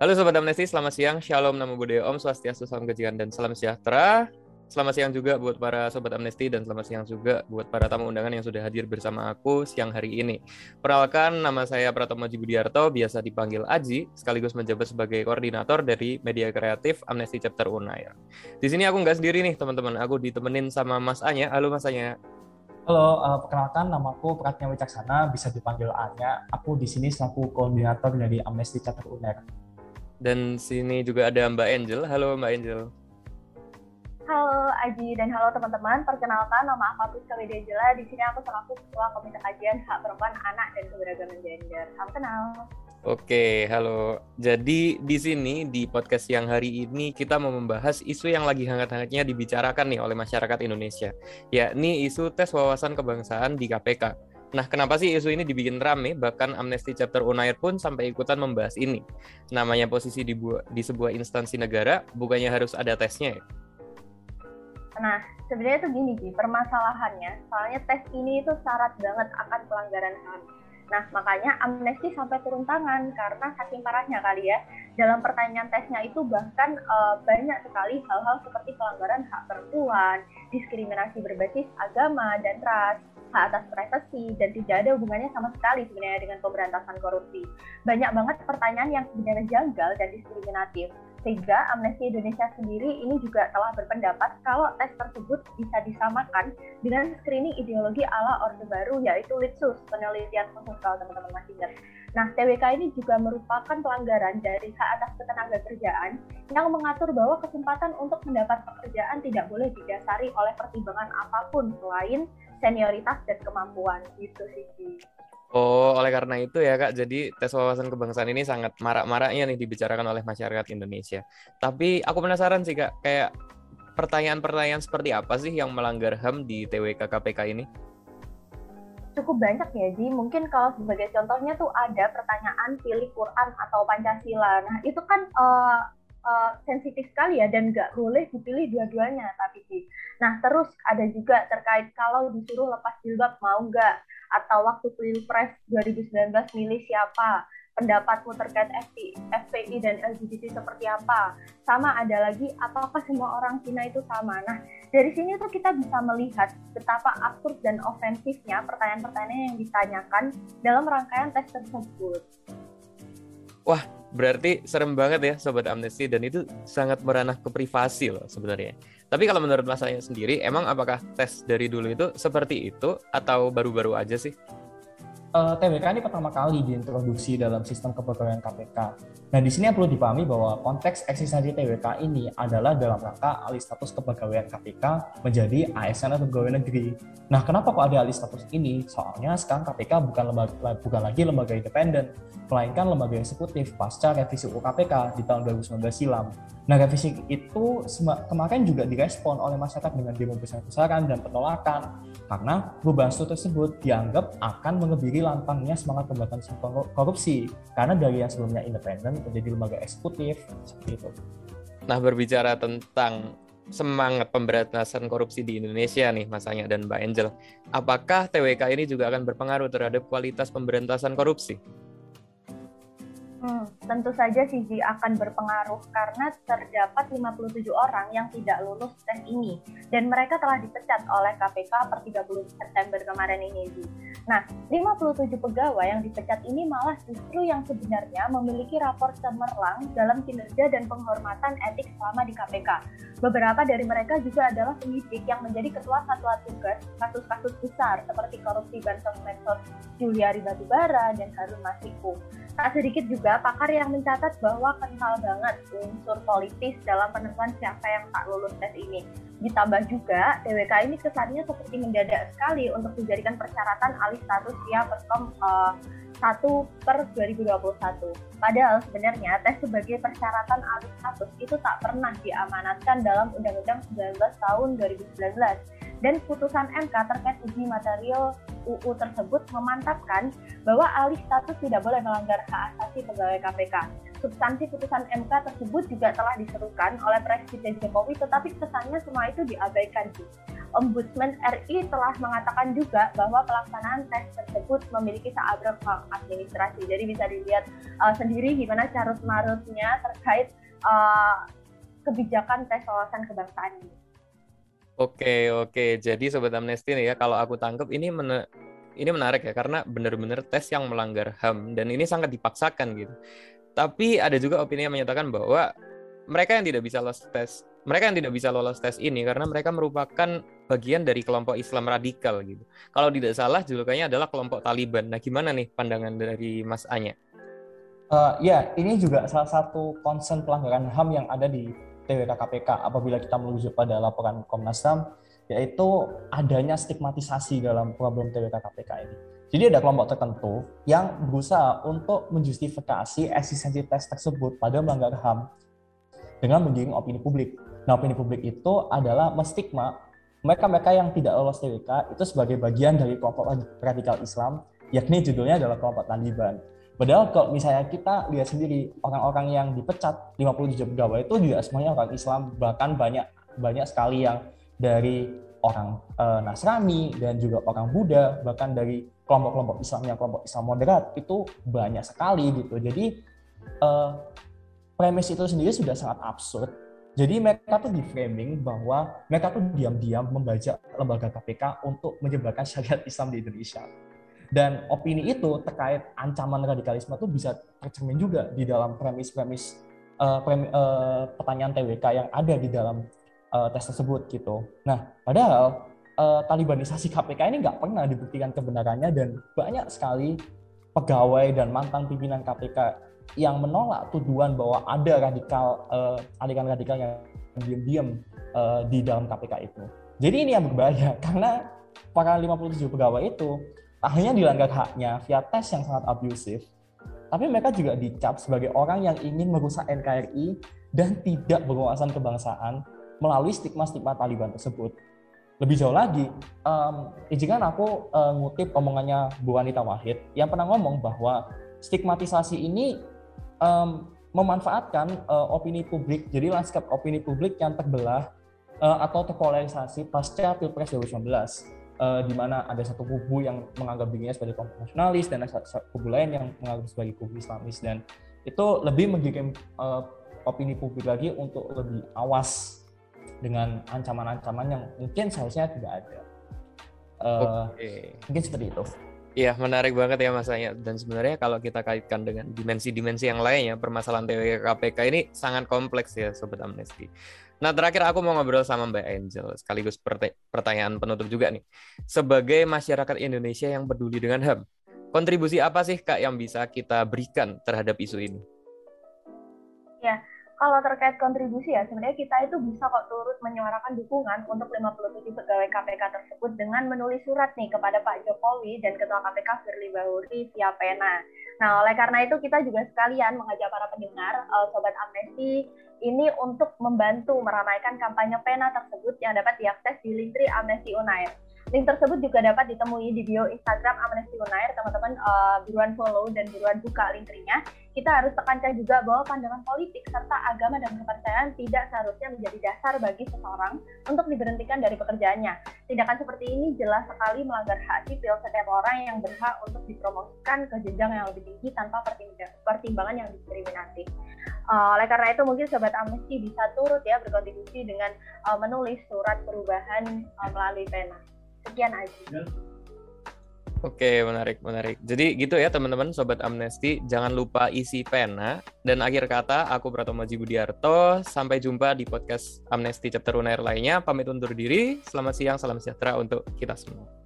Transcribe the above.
Halo Sobat Amnesti, selamat siang. Shalom, Namo Buddhaya, Om Swastiastu, Salam Kebajikan, dan Salam Sejahtera. Selamat siang juga buat para Sobat Amnesti dan selamat siang juga buat para tamu undangan yang sudah hadir bersama aku siang hari ini. Perkenalkan, nama saya Pratomo Budiarto, biasa dipanggil Aji, sekaligus menjabat sebagai koordinator dari media kreatif Amnesti Chapter Unair. Di sini aku nggak sendiri nih teman-teman, aku ditemenin sama Mas Anya. Halo Mas Anya. Halo, uh, perkenalkan namaku Pratnya Wicaksana, bisa dipanggil Anya. Aku di sini selaku koordinator dari Amnesty Chapter Unair. Dan sini juga ada Mbak Angel. Halo Mbak Angel. Halo Aji dan halo teman-teman. Perkenalkan nama aku Priska Wedejela. Di sini aku selaku Ketua Komite Kajian Hak Perempuan, Anak, dan Keberagaman Gender. Salam kenal. Oke, halo. Jadi di sini di podcast yang hari ini kita mau membahas isu yang lagi hangat-hangatnya dibicarakan nih oleh masyarakat Indonesia, yakni isu tes wawasan kebangsaan di KPK. Nah, kenapa sih isu ini dibikin rame? Bahkan Amnesty Chapter Unair pun sampai ikutan membahas ini. Namanya posisi di, di sebuah instansi negara, bukannya harus ada tesnya ya? Nah, sebenarnya itu gini sih, permasalahannya. Soalnya tes ini itu syarat banget akan pelanggaran HAM. Nah, makanya Amnesty sampai turun tangan karena saking parahnya kali ya. Dalam pertanyaan tesnya itu bahkan uh, banyak sekali hal-hal seperti pelanggaran hak perempuan, diskriminasi berbasis agama dan ras, hak atas privasi dan tidak ada hubungannya sama sekali sebenarnya dengan pemberantasan korupsi. Banyak banget pertanyaan yang sebenarnya janggal dan diskriminatif. Sehingga Amnesty Indonesia sendiri ini juga telah berpendapat kalau tes tersebut bisa disamakan dengan screening ideologi ala Orde Baru yaitu Litsus, penelitian khusus kalau teman-teman masih ingat. Nah, TWK ini juga merupakan pelanggaran dari hak atas ketenaga kerjaan yang mengatur bahwa kesempatan untuk mendapat pekerjaan tidak boleh didasari oleh pertimbangan apa pun selain senioritas dan kemampuan gitu sih. Oh, oleh karena itu ya Kak, jadi tes wawasan kebangsaan ini sangat marak-maraknya nih dibicarakan oleh masyarakat Indonesia. Tapi aku penasaran sih Kak, kayak pertanyaan-pertanyaan seperti apa sih yang melanggar HAM di TWK KPK ini? Cukup banyak ya, Ji. Mungkin kalau sebagai contohnya tuh ada pertanyaan pilih Quran atau Pancasila. Nah, itu kan uh, uh, sensitif sekali ya dan nggak boleh dipilih dua-duanya tapi sih. Nah terus ada juga terkait kalau disuruh lepas jilbab mau nggak? Atau waktu pilpres 2019 milih siapa? Pendapatmu terkait FPI, FPI dan LGBT seperti apa? Sama ada lagi apakah semua orang Cina itu sama? Nah dari sini tuh kita bisa melihat betapa absurd dan ofensifnya pertanyaan-pertanyaan yang ditanyakan dalam rangkaian tes tersebut. Wah berarti serem banget ya sobat amnesty dan itu sangat meranah ke privasi loh sebenarnya. Tapi kalau menurut Mas sendiri, emang apakah tes dari dulu itu seperti itu atau baru-baru aja sih? Uh, eh, TWK ini pertama kali diintroduksi dalam sistem kepegawaian KPK. Nah, di sini yang perlu dipahami bahwa konteks eksistensi TWK ini adalah dalam rangka alih status kepegawaian KPK menjadi ASN atau pegawai negeri. Nah, kenapa kok ada alih status ini? Soalnya sekarang KPK bukan lembaga bukan lagi lembaga independen, melainkan lembaga eksekutif pasca revisi UU KPK di tahun 2019 silam. Nah, revisi itu kemarin juga direspon oleh masyarakat dengan demo besar-besaran dan penolakan karena perubahan tersebut dianggap akan mengebiri lantangnya semangat pemberantasan korupsi karena dari yang sebelumnya independen menjadi lembaga eksekutif seperti itu. Nah berbicara tentang semangat pemberantasan korupsi di Indonesia nih Mas Anya dan Mbak Angel, apakah TWK ini juga akan berpengaruh terhadap kualitas pemberantasan korupsi? Hmm, tentu saja Sisi akan berpengaruh karena terdapat 57 orang yang tidak lulus tes ini dan mereka telah dipecat oleh KPK per 30 September kemarin ini. Nah, 57 pegawai yang dipecat ini malah justru yang sebenarnya memiliki rapor cemerlang dalam kinerja dan penghormatan etik selama di KPK. Beberapa dari mereka juga adalah penyidik yang menjadi ketua satuan tugas kasus-kasus besar seperti korupsi bansos medsos Juliari Batubara dan Harun Masiku. Tak sedikit juga pakar yang mencatat bahwa kental banget unsur politis dalam penentuan siapa yang tak lulus tes ini. Ditambah juga, TWK ini kesannya seperti mendadak sekali untuk dijadikan persyaratan alih status via Perskom uh, 1 per 2021. Padahal sebenarnya tes sebagai persyaratan alih status itu tak pernah diamanatkan dalam Undang-Undang 19 tahun 2019 dan putusan MK terkait uji material UU tersebut memantapkan bahwa alih status tidak boleh melanggar hak asasi pegawai KPK. Substansi putusan MK tersebut juga telah diserukan oleh Presiden Jokowi, tetapi kesannya semua itu diabaikan. Ombudsman RI telah mengatakan juga bahwa pelaksanaan tes tersebut memiliki seabrek hak administrasi. Jadi bisa dilihat uh, sendiri gimana carut marutnya terkait uh, kebijakan tes wawasan kebangsaan ini. Oke oke, jadi sobat amnesti nih ya, kalau aku tangkap ini men ini menarik ya karena benar-benar tes yang melanggar HAM dan ini sangat dipaksakan gitu. Tapi ada juga opini yang menyatakan bahwa mereka yang tidak bisa lolos tes, mereka yang tidak bisa lolos tes ini karena mereka merupakan bagian dari kelompok Islam radikal gitu. Kalau tidak salah julukannya adalah kelompok Taliban. Nah, gimana nih pandangan dari Mas Anya? Uh, ya, ini juga salah satu concern pelanggaran HAM yang ada di TWK KPK apabila kita merujuk pada laporan Komnas HAM yaitu adanya stigmatisasi dalam problem TWK KPK ini. Jadi ada kelompok tertentu yang berusaha untuk menjustifikasi eksistensi tes tersebut pada melanggar HAM dengan menggiring opini publik. Nah, opini publik itu adalah mestigma mereka-mereka yang tidak lolos TWK itu sebagai bagian dari kelompok radikal Islam, yakni judulnya adalah kelompok Taliban. Padahal kalau misalnya kita lihat sendiri orang-orang yang dipecat 57 pegawai itu juga semuanya orang Islam bahkan banyak banyak sekali yang dari orang e, Nasrani dan juga orang Buddha bahkan dari kelompok-kelompok Islam yang kelompok Islam moderat itu banyak sekali gitu. Jadi e, premis itu sendiri sudah sangat absurd. Jadi mereka tuh di framing bahwa mereka tuh diam-diam membaca lembaga KPK untuk menyebarkan syariat Islam di Indonesia dan opini itu terkait ancaman radikalisme itu bisa tercermin juga di dalam premis-premis uh, premi, uh, pertanyaan TWK yang ada di dalam uh, tes tersebut gitu. Nah, padahal uh, talibanisasi KPK ini nggak pernah dibuktikan kebenarannya dan banyak sekali pegawai dan mantan pimpinan KPK yang menolak tuduhan bahwa ada radikal uh, aliran radikal yang diam-diam uh, di dalam KPK itu. Jadi ini yang berbahaya karena para 57 pegawai itu akhirnya dilanggar haknya via tes yang sangat abusif, tapi mereka juga dicap sebagai orang yang ingin merusak NKRI dan tidak berwawasan kebangsaan melalui stigma-stigma Taliban tersebut. Lebih jauh lagi, um, izinkan aku uh, ngutip omongannya Bu Wanita Wahid yang pernah ngomong bahwa stigmatisasi ini um, memanfaatkan uh, opini publik, jadi lanskap opini publik yang terbelah uh, atau terpolarisasi pasca Pilpres 2019 uh, di mana ada satu kubu yang menganggap dirinya sebagai kelompok nasionalis dan ada satu kubu lain yang menganggap sebagai kubu Islamis dan itu lebih mengirim uh, opini publik lagi untuk lebih awas dengan ancaman-ancaman yang mungkin seharusnya tidak ada. Uh, okay. Mungkin seperti itu. Iya, menarik banget ya masanya. Dan sebenarnya kalau kita kaitkan dengan dimensi-dimensi yang lainnya, permasalahan TWK KPK ini sangat kompleks ya, Sobat Amnesty. Nah, terakhir aku mau ngobrol sama Mbak Angel, sekaligus pertanyaan penutup juga nih. Sebagai masyarakat Indonesia yang peduli dengan HAM, kontribusi apa sih Kak yang bisa kita berikan terhadap isu ini? Ya, kalau terkait kontribusi ya, sebenarnya kita itu bisa kok turut menyuarakan dukungan untuk 57 pegawai KPK tersebut dengan menulis surat nih kepada Pak Jokowi dan Ketua KPK Firly Bahuri via pena. Nah, oleh karena itu kita juga sekalian mengajak para pendengar, uh, Sobat Amnesti, ini untuk membantu meramaikan kampanye pena tersebut yang dapat diakses di Linktree Amnesty Unair. Link tersebut juga dapat ditemui di bio Instagram Amnesty Unair. Teman-teman uh, buruan follow dan buruan buka linknya. Kita harus tekankan juga bahwa pandangan politik serta agama dan kepercayaan tidak seharusnya menjadi dasar bagi seseorang untuk diberhentikan dari pekerjaannya. Tindakan seperti ini jelas sekali melanggar hak sipil setiap orang yang berhak untuk dipromosikan ke jenjang yang lebih tinggi tanpa pertimbangan yang diskriminatif. Uh, oleh karena itu mungkin sobat Amnesty bisa turut ya berkontribusi dengan uh, menulis surat perubahan melalui pena. Sekian aja. Oke, menarik, menarik. Jadi gitu ya teman-teman, Sobat Amnesti. Jangan lupa isi pena. Dan akhir kata, aku Pratomo Budiarto. Sampai jumpa di podcast Amnesti Chapter Unair lainnya. Pamit undur diri. Selamat siang, salam sejahtera untuk kita semua.